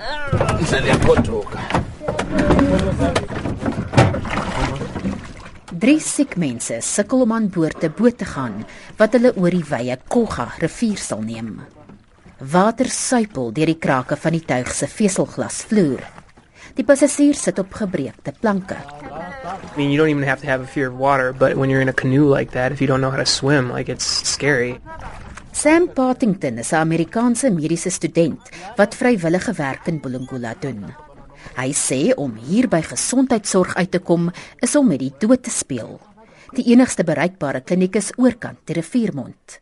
Sale kotoka. Drie siek mense sukkel om aan boord te boot te gaan wat hulle oor die wye Kolga rivier sal neem. Water suipel deur die krake van die tuig se veselglasvloer. Die passasiers sit op gebreekte planke. I mean, you don't even have to have a fear of water, but when you're in a canoe like that, if you don't know how to swim, like it's scary. Sam Partington is 'n Amerikaanse mediese student wat vrywillige werk in Bulungula doen. Hy sê om hier by gesondheidsorg uit te kom is om met die dood te speel. Die enigste bereikbare kliniek is oorkant die riviermond.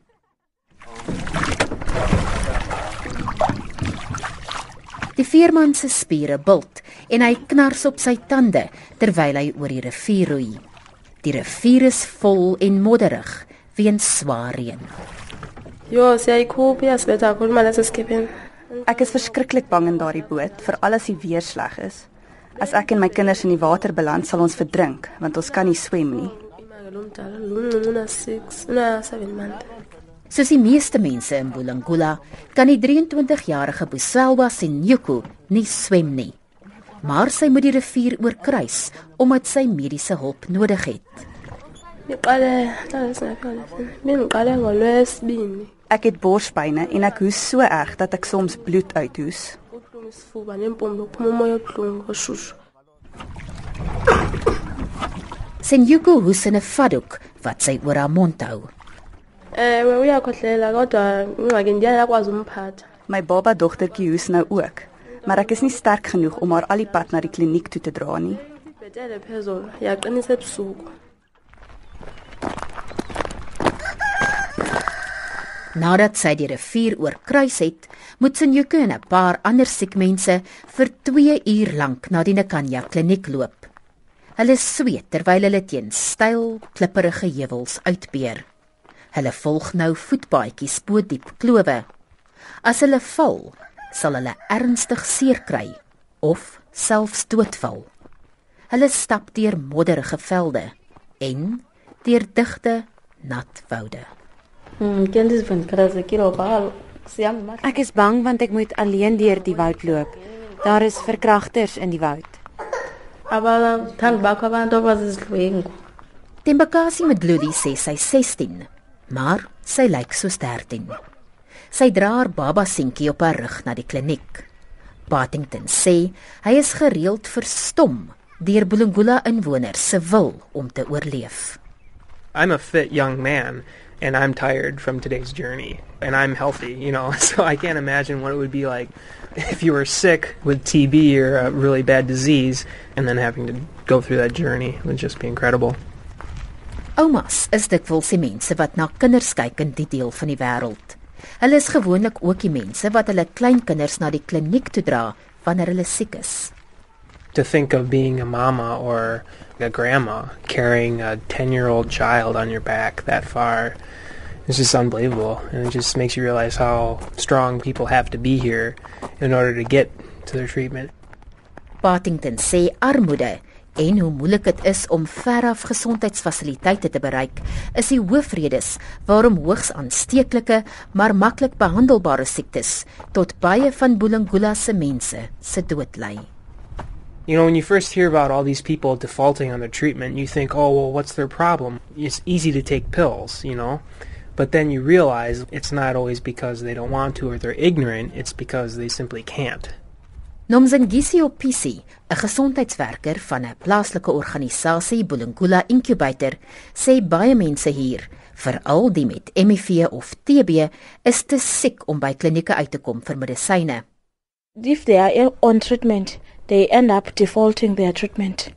Die veerman se spiere bult en hy knars op sy tande terwyl hy oor die rivier roei. Die rivier is vol en modderig weens swaar reën. Jo, siyayikhupha iyasibetha kakhulu imali eseskipini. Ek is verskriklik bang in daardie boot, veral as die weer sleg is. As ek en my kinders in die water beland, sal ons verdrink want ons kan nie swem nie. Imali lo mdala lo mncinci una 6, una 7 months. Soos die meeste mense in Bulangula, kan die 23-jarige Buselwa Senyuku nie swem nie. Maar sy moet die rivier oorkruis omdat sy mediese hulp nodig het. Ngiqale. Bengiqale ngolwesibini. Ek het borspyne en ek hoes so erg dat ek soms bloed uithoes. Senyuku hoes in 'n vaddoek wat sy oor haar mond hou. Ewe uyakhohlela kodwa ingxaki ndiyana yakwazi umphatha. My baba dogtertjie hoes nou ook, maar ek is nie sterk genoeg om haar al die pad na die kliniek toe te dra nie. Ibhetele phezulu, yaqinisa ebusuku. Nadat sy die rivier oorkruis het, moet Senyuku en 'n paar ander siek mense vir 2 uur lank na die Nakanya kliniek loop. Hulle sweet terwyl hulle teen styl, klipprige heuwels uitbeer. Hulle volg nou voetpaadjies bo diep klowe. As hulle val, sal hulle ernstig seer kry of selfs doodval. Hulle stap deur modderige velde en deur digte nat woude. Ke ndizipha ndikhathazekile ngoba sihamba emahlweni. Ek is bang want ek moet alleen deur die woud loop. Daar is verkragters in die woud. abathandi bakho abantu abazizidlwengu Tembakasi Mdluli sê sy 16, maar sy lyk soos 13. Sy dra haar baba seentjie op haar rug na die kliniek. Partington sê hy is gereeld verstom deur Bulungula inwoners se wil om te oorleef. I'm a fit young man and I'm tired from today's journey and I'm healthy, you know, so I can't imagine what it would be like if you were sick with TB or a really bad disease and then having to go through that journey. It would just be incredible. Oumas is dikwels die mense wat na kinders kyk in die deel van die wêreld. Hulle is gewoonlik ook die mense wat hulle kleinkinders na die kliniek toe dra wanneer hulle siek is. To think of being a mama or a grandma carrying a 10 year old child on your back that far is just unbelievable. And it just makes you realize how strong people have to be here in order to get to their treatment. Partington sê armoede en hoe moeilik dit is om veraf gesondheidsfasiliteite te bereik, is die hoofredes waarom hoogs aansteeklike maar maklik behandelbare siektes tot baie van Bulungula se mense se dood lei. You know, when you first hear about all these people defaulting on their treatment, you think, oh, well, what's their problem? It's easy to take pills, you know? But then you realize it's not always because they don't want to or they're ignorant, it's because they simply can't. Nomzengisi Opisi, 'n gesondheidswerker van 'n plaaslike organisasie Bulungula Incubator, sê baie mense hier, veral die met HIV of TB, is te siek om by klinieke uit te kom vir medisyne. if they are on treatment, they end up defaulting their treatment.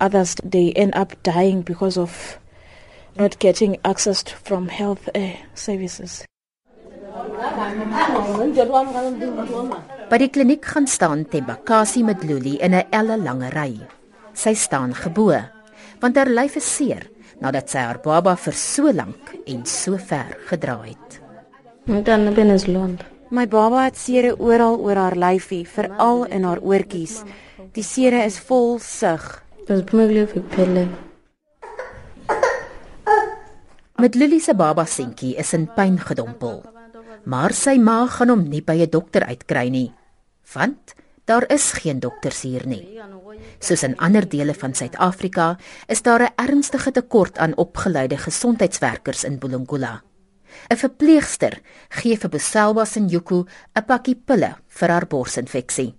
Others, they end up dying because of not getting access to, from health uh, services. By die kliniek gaan staan Tembakasi met Luli in 'n elle lange ry. Sy staan gebo, want haar lyf is seer nadat sy haar baba vir so lank en so ver gedra het. umntana benezilonda My baba het sere oral oor haar lyfie, veral in haar oortjies. Die sere is vol sug. beziphume kulevi kuphele Met Lily se baba seentjie is in pyn gedompel. Maar sy ma gaan hom nie by 'n dokter uitkry nie, want Daar is geen dokters hier nie. Soos in ander dele van Suid-Afrika, is daar 'n ernstige tekort aan opgeleide gesondheidswerkers in Bulungula. 'n Verpleegster gee vir Boselwa Senjuku 'n pakkie pille vir haar borsinfeksie.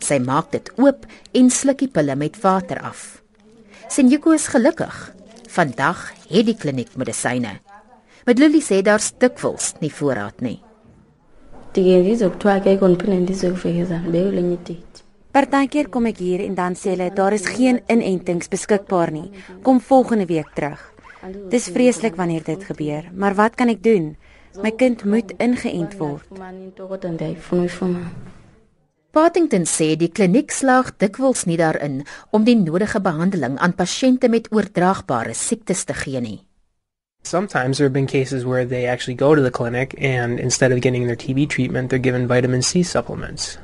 Sy maak dit oop en sluk die pille met water af. Senjuku is gelukkig. Vandag het die kliniek medisyne. Met Lily sê daar's dikwels nie voorraad nie. ndikengize kuthiwa akekho ndiphinde ndizokufekeza ndibeke lenye date Partykeer kom ek hier en dan sê hulle daar is geen inentings beskikbaar nie. Kom volgende week terug. Dis vreeslik wanneer dit gebeur, maar wat kan ek doen? My kind moet ingeënt word. Partington sê die kliniek slaag dikwels nie daarin om die nodige behandeling aan pasiënte met oordraagbare siektes te gee nie. Sometimes there have been cases where they actually go to the clinic and instead of getting their TB treatment, they're given vitamin C supplements.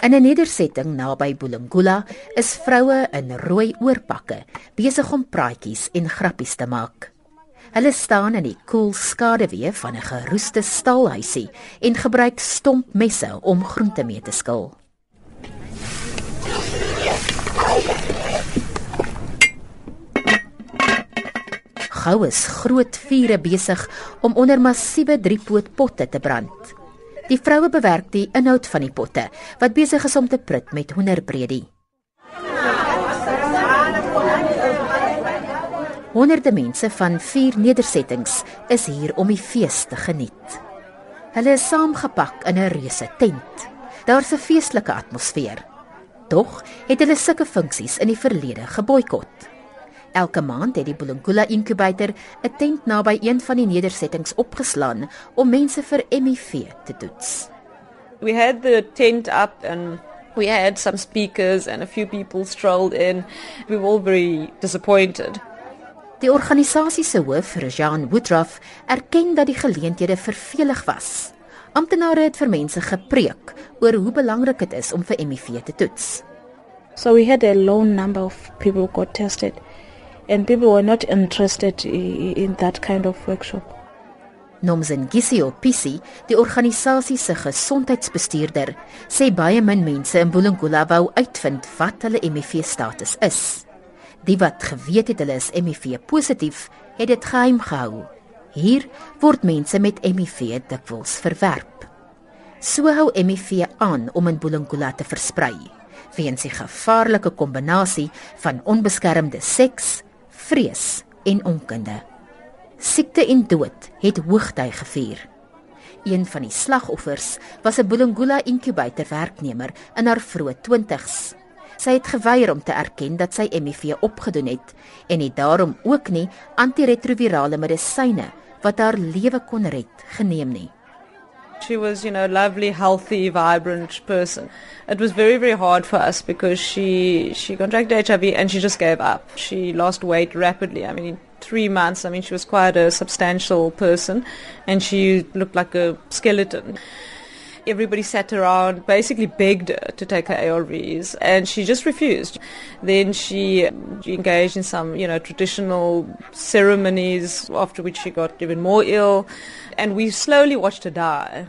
In 'n nedersetting naby Bulungula is vroue in rooi oorpakke besig om praatjies en grappies te maak. Hulle staan in die koel skaduwee van 'n geroeste stalhuisie en gebruik stompmesse om groente mee te skil. Gou is groot vure besig om onder massiewe driepoot potte te brand. Die vroue bewerk die inhoud van die potte wat besig is om te prut met hoenderbredie. Honderde mense van vier nedersettings is hier om die fees te geniet. Hulle is saamgepak in 'n reuse tent. Daar's 'n feestelike atmosfeer. Tog het hulle sulke funksies in die verlede geboikot. Elke maand het die Bulungula inkubator 'n tent naby een van die nedersettings opgeslaan om mense vir HIV te toets. We had the tent up and we had some speakers and a few people strolled in. We were all very disappointed. Die organisasie se hoof, Jean Woodruff, erken dat die geleenthede vervelig was. Amptenare het vir mense gepreek oor hoe belangrik dit is om vir HIV te toets. So we had a low number of people got tested, and people were not interested in that kind of workshop. Nomzen Gisio Pisi, die organisasie se gesondheidsbestuurder, sê baie min mense in Bulungula wou uitvind wat hulle HIV-status is. Die wat geweet het hulle is HIV positief, het dit geheim gehou. Hier word mense met HIV dikwels verwerp. So hou HIV aan om in Bulungula te versprei, weens die gevaarlike kombinasie van onbeskermde seks, vrees en onkunde. Siekte en dood het hoogtyd gevier. Een van die slagoffers was 'n Bulungula inkubator werknemer in haar vroeë 20's. Sy het geweier om te erken dat sy HIV opgedoen het en het daarom ook nie antiretrovirale medisyne wat haar lewe kon red geneem nie. She was, you know, a lovely, healthy, vibrant person. It was very, very hard for us because she she contracted HIV and she just gave up. She lost weight rapidly. I mean, in three months, I mean, she was quite a substantial person, and she looked like a skeleton. Everybody sat around, basically begged her to take her ARVs, and she just refused. Then she um, engaged in some, you know, traditional ceremonies, after which she got even more ill, and we slowly watched her die.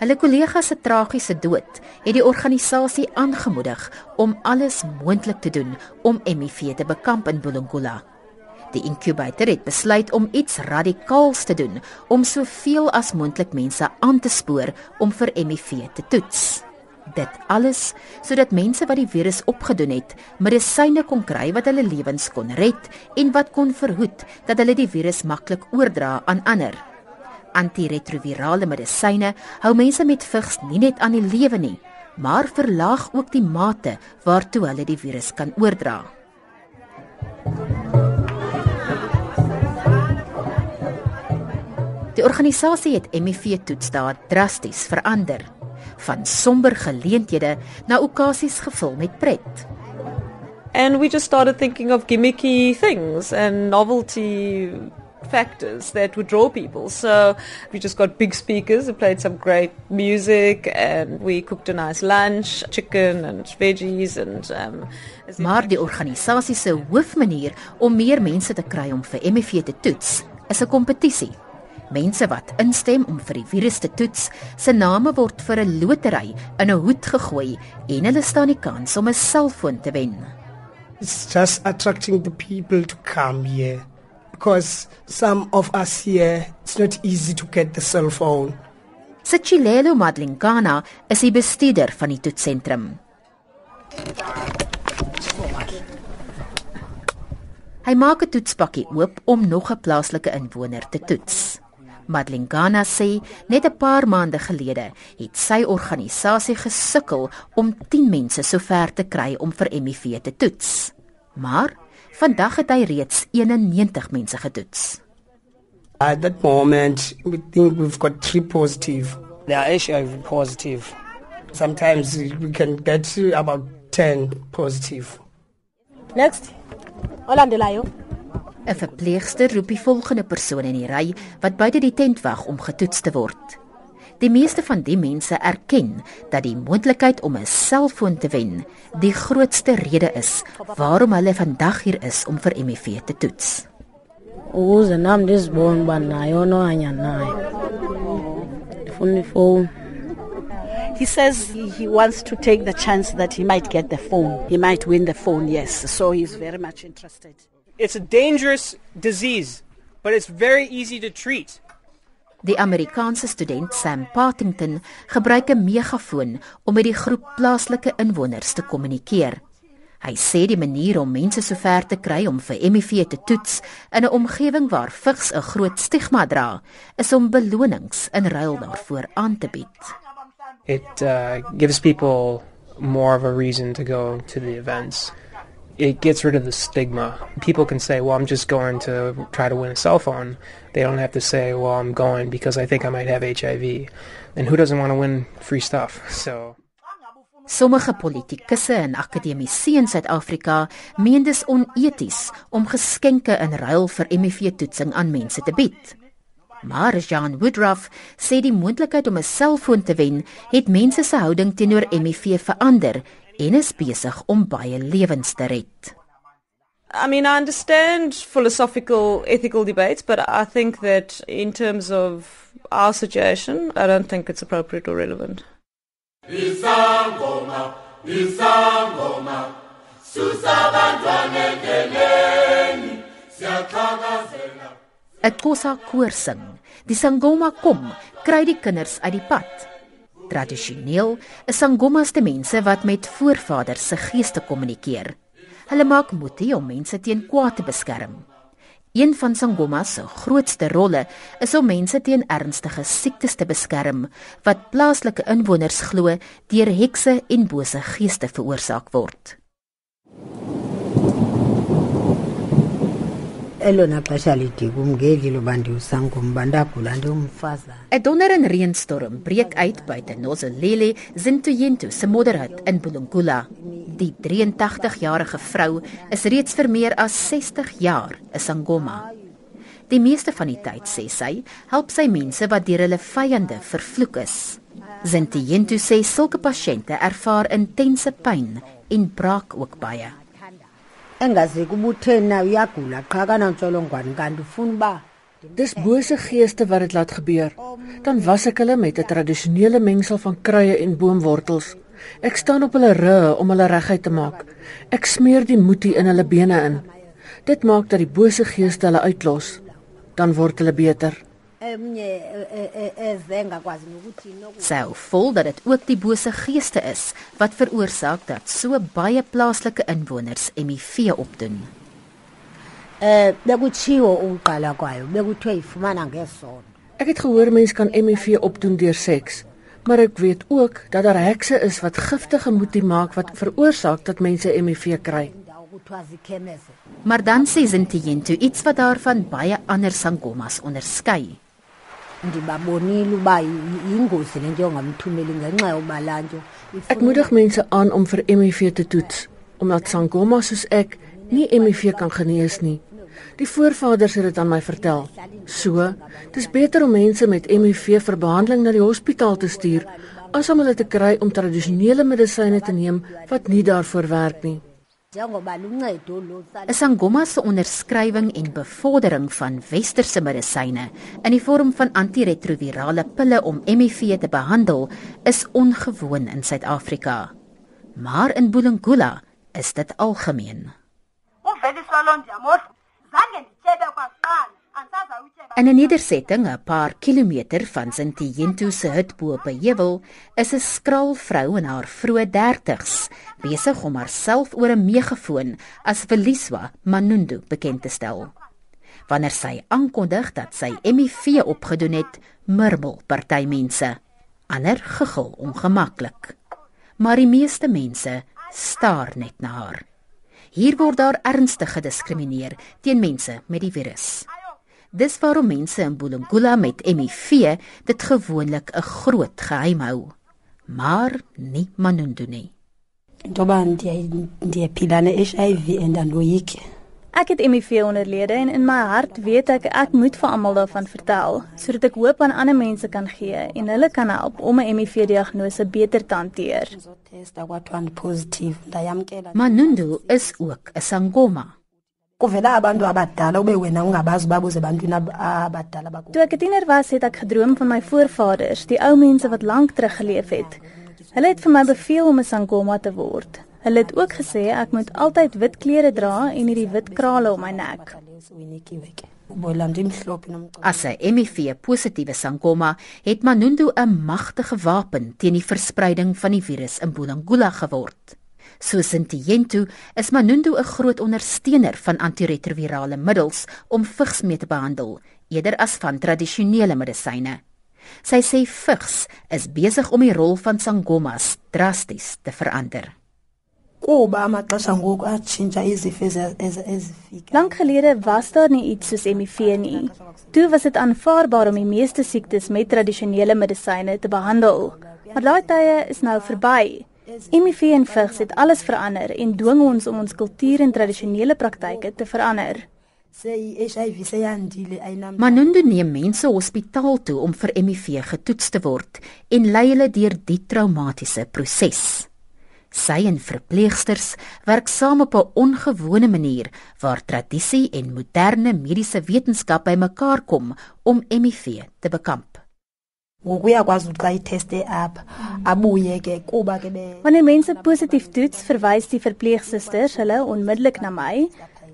Hulle kollegas se tragiese dood het die organisasie aangemoedig om alles moontlik te doen om HIV te bekamp in Bulungula. Die inkubator het besluit om iets radikaals te doen om soveel as moontlik mense aan te spoor om vir HIV te toets. Dit alles sodat mense wat die virus opgedoen het, medisyne kon kry wat hulle lewens kon red en wat kon verhoed dat hulle die virus maklik oordra aan ander. Antiretrovirale medisyne hou mense met vigs nie net aan die lewe nie, maar verlaag ook die mate waartoe hulle die virus kan oordra. Die organisasie het HIV-toetsdae drasties verander, van somber geleenthede na okasies gevul met pret. And we just started thinking of gimmicky things and novelty factors that would draw people. So we just got big speakers, we played some great music, and we cooked a nice lunch, chicken and veggies and um Maar die organisasie se hoofmanier om meer mense te kry om vir HIV te toets, is 'n kompetisie. Mense wat instem om vir die virus te toets, se name word vir 'n lotery in 'n hoed gegooi en hulle staan die kans om 'n selfoon te wen. It's just attracting the people to come here because some of us here it's not easy to get the cell phone. Sitshilelo Madlingana is die bestuurder van die toetsentrum. Hy maak 'n toetspakkie oop om nog 'n plaaslike inwoner te toets. Madlingana sê net 'n paar maande gelede het sy organisasie gesukkel om 10 mense sover te kry om vir HIV te toets. Maar vandag het hy reeds 91 mense getoets. At that moment, we think we've got three positive. They are HIV positive. Sometimes we can get to about 10 positive. Next. Olandelayo. 'n Verpleegster roep die volgende persoon in die ry wat buite die tent wag om getoets te word. Die meeste van die mense erken dat die moontlikheid om 'n selfoon te wen die grootste rede is waarom hulle vandag hier is om vir HIV te toets. Ukuze nami ndizibone uba nayo nohanya nayo. Ndifuna ifowuni. He says he wants to take the chance that he might get the phone. He might win the phone, yes. So he's very much interested. It's a dangerous disease, but it's very easy to treat. Die Amerikaanse student Sam Partington gebruik 'n megafoon om met die groep plaaslike inwoners te kommunikeer. Hy sê die manier om mense sover te kry om vir HIV te toets in 'n omgewing waar vigs 'n groot stigma dra, is om belonings in ruil daarvoor aan te bied. It uh, gives people more of a reason to go to the events. It gets rid of the stigma. People can say, "Well, I'm just going to try to win a cell phone." They don't have to say, "Well, I'm going because I think I might have HIV." And who doesn't want to win free stuff? So Sommige politikusse en akademici in Suid-Afrika meen dis oneties om geskenke in ruil vir HIV-toetsing aan mense te bied. Maar Jean Woodruff sê die moontlikheid om 'n selfoon te wen het mense se houding teenoor HIV verander en is besig om baie lewens te red. I mean, I understand philosophical, ethical debates, but I think that in terms of our situation, I don't think it's appropriate or relevant. Isangoma, isangoma, susa abantwana endleleni, siyaxhakazela. 'n Kosa koor sing. Die sangoma kom, kry die kinders uit die pad. Tradisioneel is sangomas te mense wat met voorvaders se geeste kommunikeer. Hulle maak moetie om mense teen kwaad te beskerm. Een van sangomas se grootste rolle is om mense teen ernstige siektes te beskerm wat plaaslike inwoners glo deur hekse en bose geeste veroorsaak word. Elona xesha lide kum ngeli loba ndiwusangoma ndagula ndiwumfazana 'n Donder en reënstorm breek uit buite Nozelele Zintoyento se modderhut in Bulungula. Die 83-jarige vrou is reeds vir meer as 60 jaar 'n sangoma. Die meeste van die tyd sê sy, help sy mense wat deur hulle vyande vervloek is. Zintoyento sê sulke pasiënte ervaar intense pyn en braak ook baie. Engazi kubutheni na uyagula qha kanantsholongwane kanti ufuna uba Dis bose geeste wat dit laat gebeur. Dan was ek hulle met 'n tradisionele mengsel van kruie en boomwortels. Ek staan op hulle rug om hulle reguit te maak. Ek smeer die moetie in hulle bene in. Dit maak dat die bose geeste hulle uitlos. Dan word hulle beter. Ezenga kwazi nokuthi Sy hou vol dat dit ook die bose geeste is wat veroorsaak dat so baie plaaslike inwoners HIV opdoen. eh bekutshiwo ukuqala kwayo bekuthiwe ifumana ngesondo Ek het gehoor mense kan HIV opdoen deur seks, maar ek weet ook dat daar hekse is wat giftige moetie maak wat veroorsaak dat mense HIV kry. Maar dan sê Zintiento iets wat daarvan baie ander sangomas onderskei. Ndibabonile uba yi- yingozi le nto yongamthumeli ngenxa yoba laa nto Ek moedig mense aan om vir HIV te toets, omdat sangoma soos ek nie HIV kan genees nie. Die voorvaders het dit aan my vertel. So, dis beter om mense met HIV vir behandeling na die hospitaal te stuur as om hulle te kry om tradisionele medisyne te neem wat nie daarvoor werk nie. 'n Sangoma se onderskrywing en bevordering van westerse medisyne in die vorm van antiretrovirale pille om HIV te behandel is ongewoon in Suid-Afrika. Maar in Bulungula is dit algemeen. In 'n nedersetting 'n paar kilometer van Sintiento se hut bo op 'n heuwel is 'n skraal vrou in haar vroeë 30's besig om haarself oor 'n megafoon as Veliswa Manundu bekend te stel. Wanneer sy aankondig dat sy HIV opgedoen het, murmel party mense. Ander gegil ongemaklik. Maar die meeste mense staar net na haar. Hier word daar ernstig gediskrimineer teen mense met die virus. Dis waarom mense in Bulungula met HIV dit gewoonlik 'n groot geheim hou. Maar nie Manundu nie. Ndoba ndiyaphila ne-HIV and andoyike. Ek het HIV onderlede en in my hart weet ek ek moet vir almal daarvan vertel sodat ek hoop aan ander mense kan gee en hulle kan help om 'n HIV diagnose beter te hanteer. Manundu is ook 'n sangoma kuvela abantu abadala ube wena ungabazi babuze bantwini abadala bakho Toe ek 'n tiener was, het ek gedroom van my voorvaders, die ou mense wat lank terug geleef het. Hulle het vir my beveel om 'n sangoma te word. Hulle het ook gesê ek moet altyd wit klere dra en hierdie wit krale om my nek. As 'n HIV positiewe sangoma het Manundu 'n magtige wapen teen die verspreiding van die virus in Bulangula geword. Soos Sintiento is Manundu 'n groot ondersteuner van antiretrovirale middels om vigs mee te behandel, eerder as van tradisionele medisyne. Sy sê vigs is besig om die rol van sangomas drasties te verander. Kuba amaxesha ngoku atshintsha izifo ezifika. Lank gelede was daar nie iets soos HIV nie. Toe was dit aanvaarbaar om die meeste siektes met tradisionele medisyne te behandel. Maar daai tye is nou verby. HIV en vigs het alles verander en dwing ons om ons kultuur en tradisionele praktyke te verander. Manundu neem mense hospitaal toe om vir HIV getoets te word en lei hulle deur die traumatiese proses. Sy en verpleegsters werk saam op 'n ongewone manier waar tradisie en moderne mediese wetenskap bymekaar kom om HIV te bekamp ngokuyakwazi ukuthi xa iteste apha abuye ke kuba ke Wanneer mense positief toets, verwys die verpleegsusters hulle onmiddellik na my.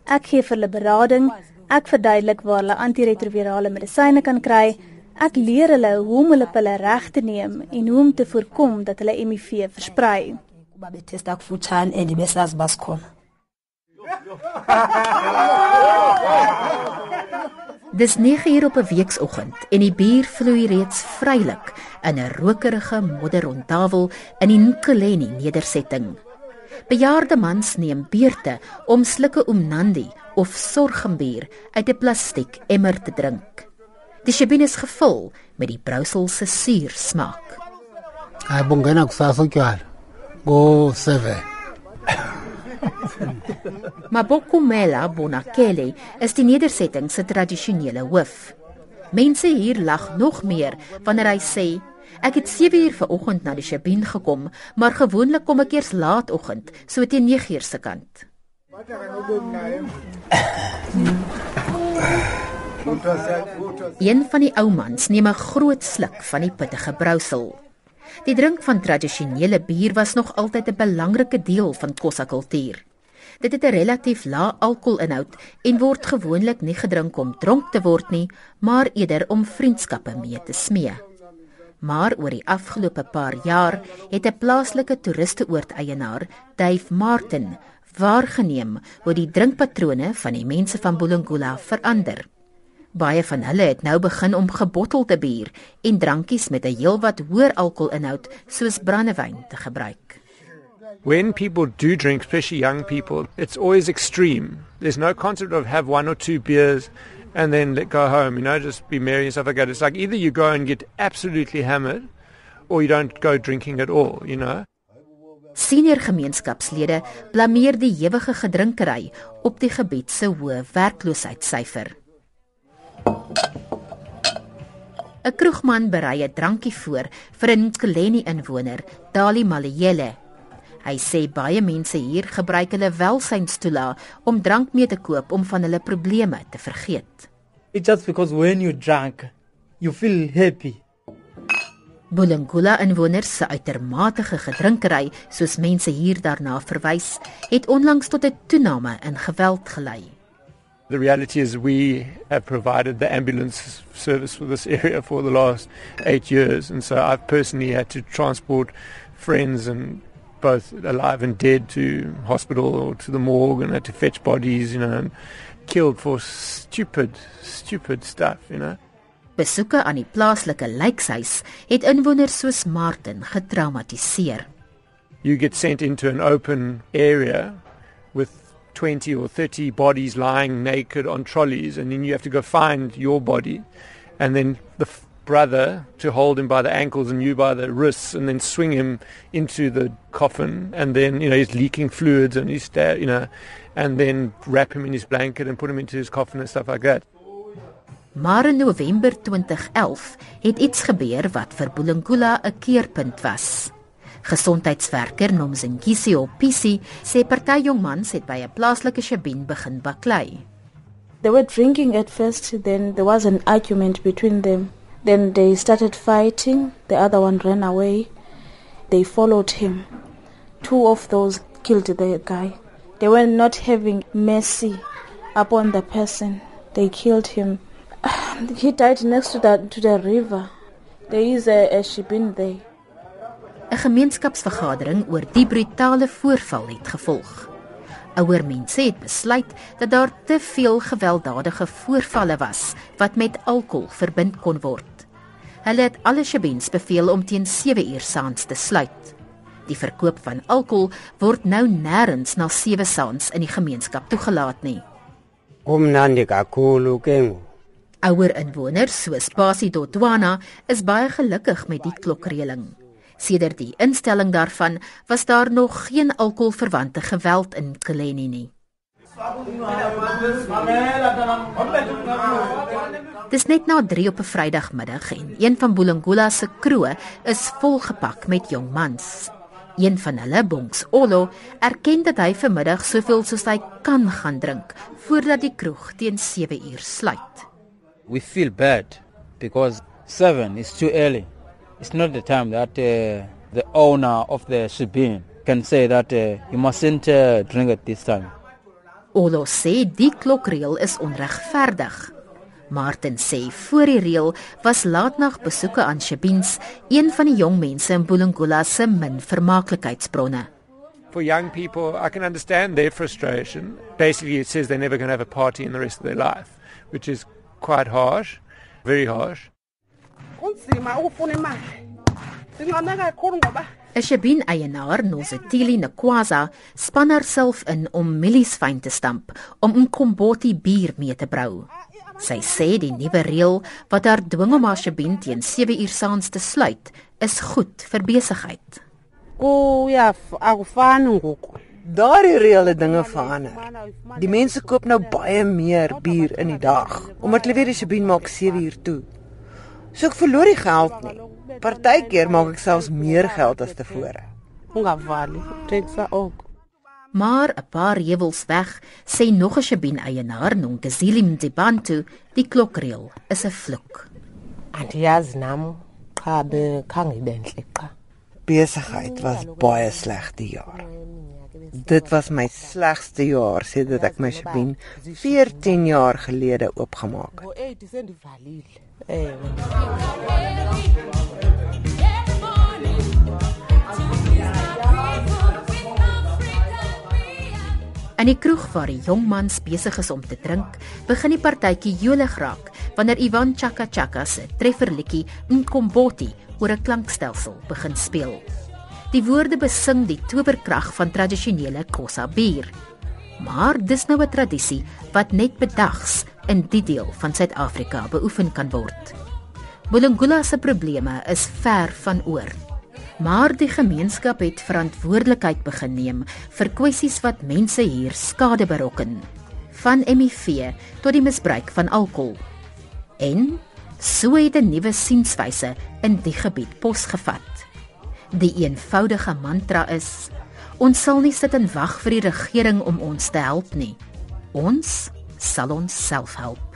Ek gee vir hulle berading. Ek verduidelik waar hulle antiretrovirale medisyne kan kry. Ek leer hulle hoe om hulle pille reg te neem en hoe om te voorkom dat hulle HIV versprei. Kuba betesta kufutshane en besazi basikhona. Dis 9uur op 'n weekoggend en die bier vloei reeds vrylik in 'n rokerige modderrondtafel in die Nkuleni nedersetting. Bejaarde mans neem beurte om slukke omnandi of sorgembier uit 'n plastiek emmer te drink. Die shebine is gevul met die brousel se suur smaak. Ai bongena kusasa kyar. Go 7. Mabokumela Bonakele is die nedersetting se tradisionele hoof. Mense hier lag nog meer wanneer hy sê Ek het 7 uur vanoggend na die Shabin gekom, maar gewoonlik kom ek eers laatoggend, so teen 9 uur se kant. Een van die ou mans neem 'n groot sluk van die pittige brousel. Die drink van tradisionele bier was nog altyd 'n belangrike deel van Kossa kultuur. Dit het 'n relatief lae alkoholinhoud en word gewoonlik nie gedrink om dronk te word nie, maar eerder om vriendskappe mee te smee. Maar oor die afgelope paar jaar het 'n plaaslike toeristeoord-eienaar, Dave Martin, waargeneem hoe die drinkpatrone van die mense van Bulungula verander. Baie van hulle het nou begin om gebottelde bier en drankies met 'n heelwat hoër alkoholinhoud soos brandewyn te gebruik. when people do drink, especially young people, it's always extreme. There's no concept of have one or two beers and then let go home, you know, just be merry and stuff like that. It's like either you go and get absolutely hammered or you don't go drinking at all, you know. Senior gemeenskapslede blameer die ewige gedrinkery op die gebied se hoë werkloosheidssyfer. 'n Kroegman berei 'n drankie voor vir 'n Nkuleni inwoner, Dali Maleyele. Hy sê baie mense hier gebruik hulle welsynstoela om drank mee te koop om van hulle probleme te vergeet. It's just because when you drunk, you feel happy. Bulungula inwoners se uitermatege gedrinkery, soos mense hier daarna verwys, het onlangs tot 'n toename in geweld gelei. The reality is we have provided the ambulance service for this area for the last 8 years and so I've personally had to transport friends and both alive and dead to hospital or to the morgue and had to fetch bodies, you know, and killed for stupid stupid stuff, you know. Besoeke aan die plaaslike lijkhuis het inwoners soos Martin getraumatiseer. You get sent into an open area with 20 or 30 bodies lying naked on trolleys and then you have to go find your body and then the brother to hold him by the ankles and you by the wrists and then swing him into the coffin and then you know he's leaking fluids and he's you know and then wrap him in his blanket and put him into his coffin and stuff like that Maar in November 2011 het iets gebeur wat vir Bulungula 'n keerpunt was. Gesondheidswerker Nomzingisi Opisi sê party jong mans het by 'n plaaslike shabin begin baklei. They were drinking at first, then there was an argument between them. Then they started fighting. The other one ran away. They followed him. Two of those killed the guy. They were not having mercy upon the person. They killed him. He died next to the to the river. There is a, a ship in there. 'n Gemeenskapsvergadering oor die brutale voorval het gevolg. Ouer mense het besluit dat daar te veel gewelddadige voorvalle was wat met alkohol verbind kon word. Hulle het alle shabens beveel om teen 7 uur saans te sluit. Die verkoop van alkohol word nou nêrens na 7 saans in die gemeenskap toegelaat nie. Kumnandi kakhulu ke ngoku. Ouer inwoners soos Pasi Dotwana is baie gelukkig met die klokreëling. Sedert die instelling daarvan was daar nog geen alkoholverwante geweld in Keleni nie. Dis net na 3 op 'n Vrydagmiddag en een van Bulungula se kroë is volgepak met jong mans. Een van hulle, Bongs Olo, erken dat hy vanmiddag soveel soos hy kan gaan drink voordat die kroeg teen 7 uur sluit we feel bad because seven is too early. It's not the time that uh, the owner of the shebeen can say that uh, you mustn't uh, drink at this time. Olo sê die klokreël is onregverdig. Martin sê voor die reël was laatnag besoeke aan shebeens een van die jong mense in Bulungula se min vermaaklikheidsbronne. For young people, I can understand their frustration. Basically, it says they're never going to have a party in the rest of their life, which is quite harsh, very harsh. Kunzima ukufuna imali. Sincame kakhulu ngoba Eshabin eienaar Nozetili Nkwaza span haarself in om mieliesfyn te stamp om 'n komboti bier mee te brou. Sy sê die nuwe reël wat haar dwing om haar Shabin teen 7 uur saans te sluit, is goed vir besigheid. O ja, akufani ngoku. Daardie reële dinge verander. Die mense koop nou baie meer bier in die dag omdat hulle weet die Shabin maak 7 uur toe. So ek verloor die geld nie. Partykeer maak ek selfs meer geld as tevore. Ungavali, teksa ook. Maar 'n paar heuwels weg sê nog 'n Shabin eienaar, Nongazili Mdibantu, die klokreël is 'n vloek. Andiyazi nam cha bekhange benhle qa. Besigheid was baie sleg die jaar. Dit was my slegste jaar sedert ek my Shabin 14 jaar gelede oopgemaak het. In die kroeg waar die jong mans besig is om te drink, begin die partytjie jolig raak wanneer Ivan Chaka Chaka se trefferliedjie Nkomboti oor 'n klankstelsel begin speel. Die woorde besing die towerkrag van tradisionele Xhosa bier. Maar dis nou 'n tradisie wat net bedags in die deel van Suid-Afrika beoefen kan word. Bulungula se probleme is ver van oor. Maar die gemeenskap het verantwoordelikheid begin neem vir kwessies wat mense hier skade berokken, van HIV tot die misbruik van alkohol. En so het 'n nuwe sienswyse in die gebied posgevat. Die eenvoudige mantra is: ons sal nie sit en wag vir die regering om ons te help nie. Ons sal ons self help.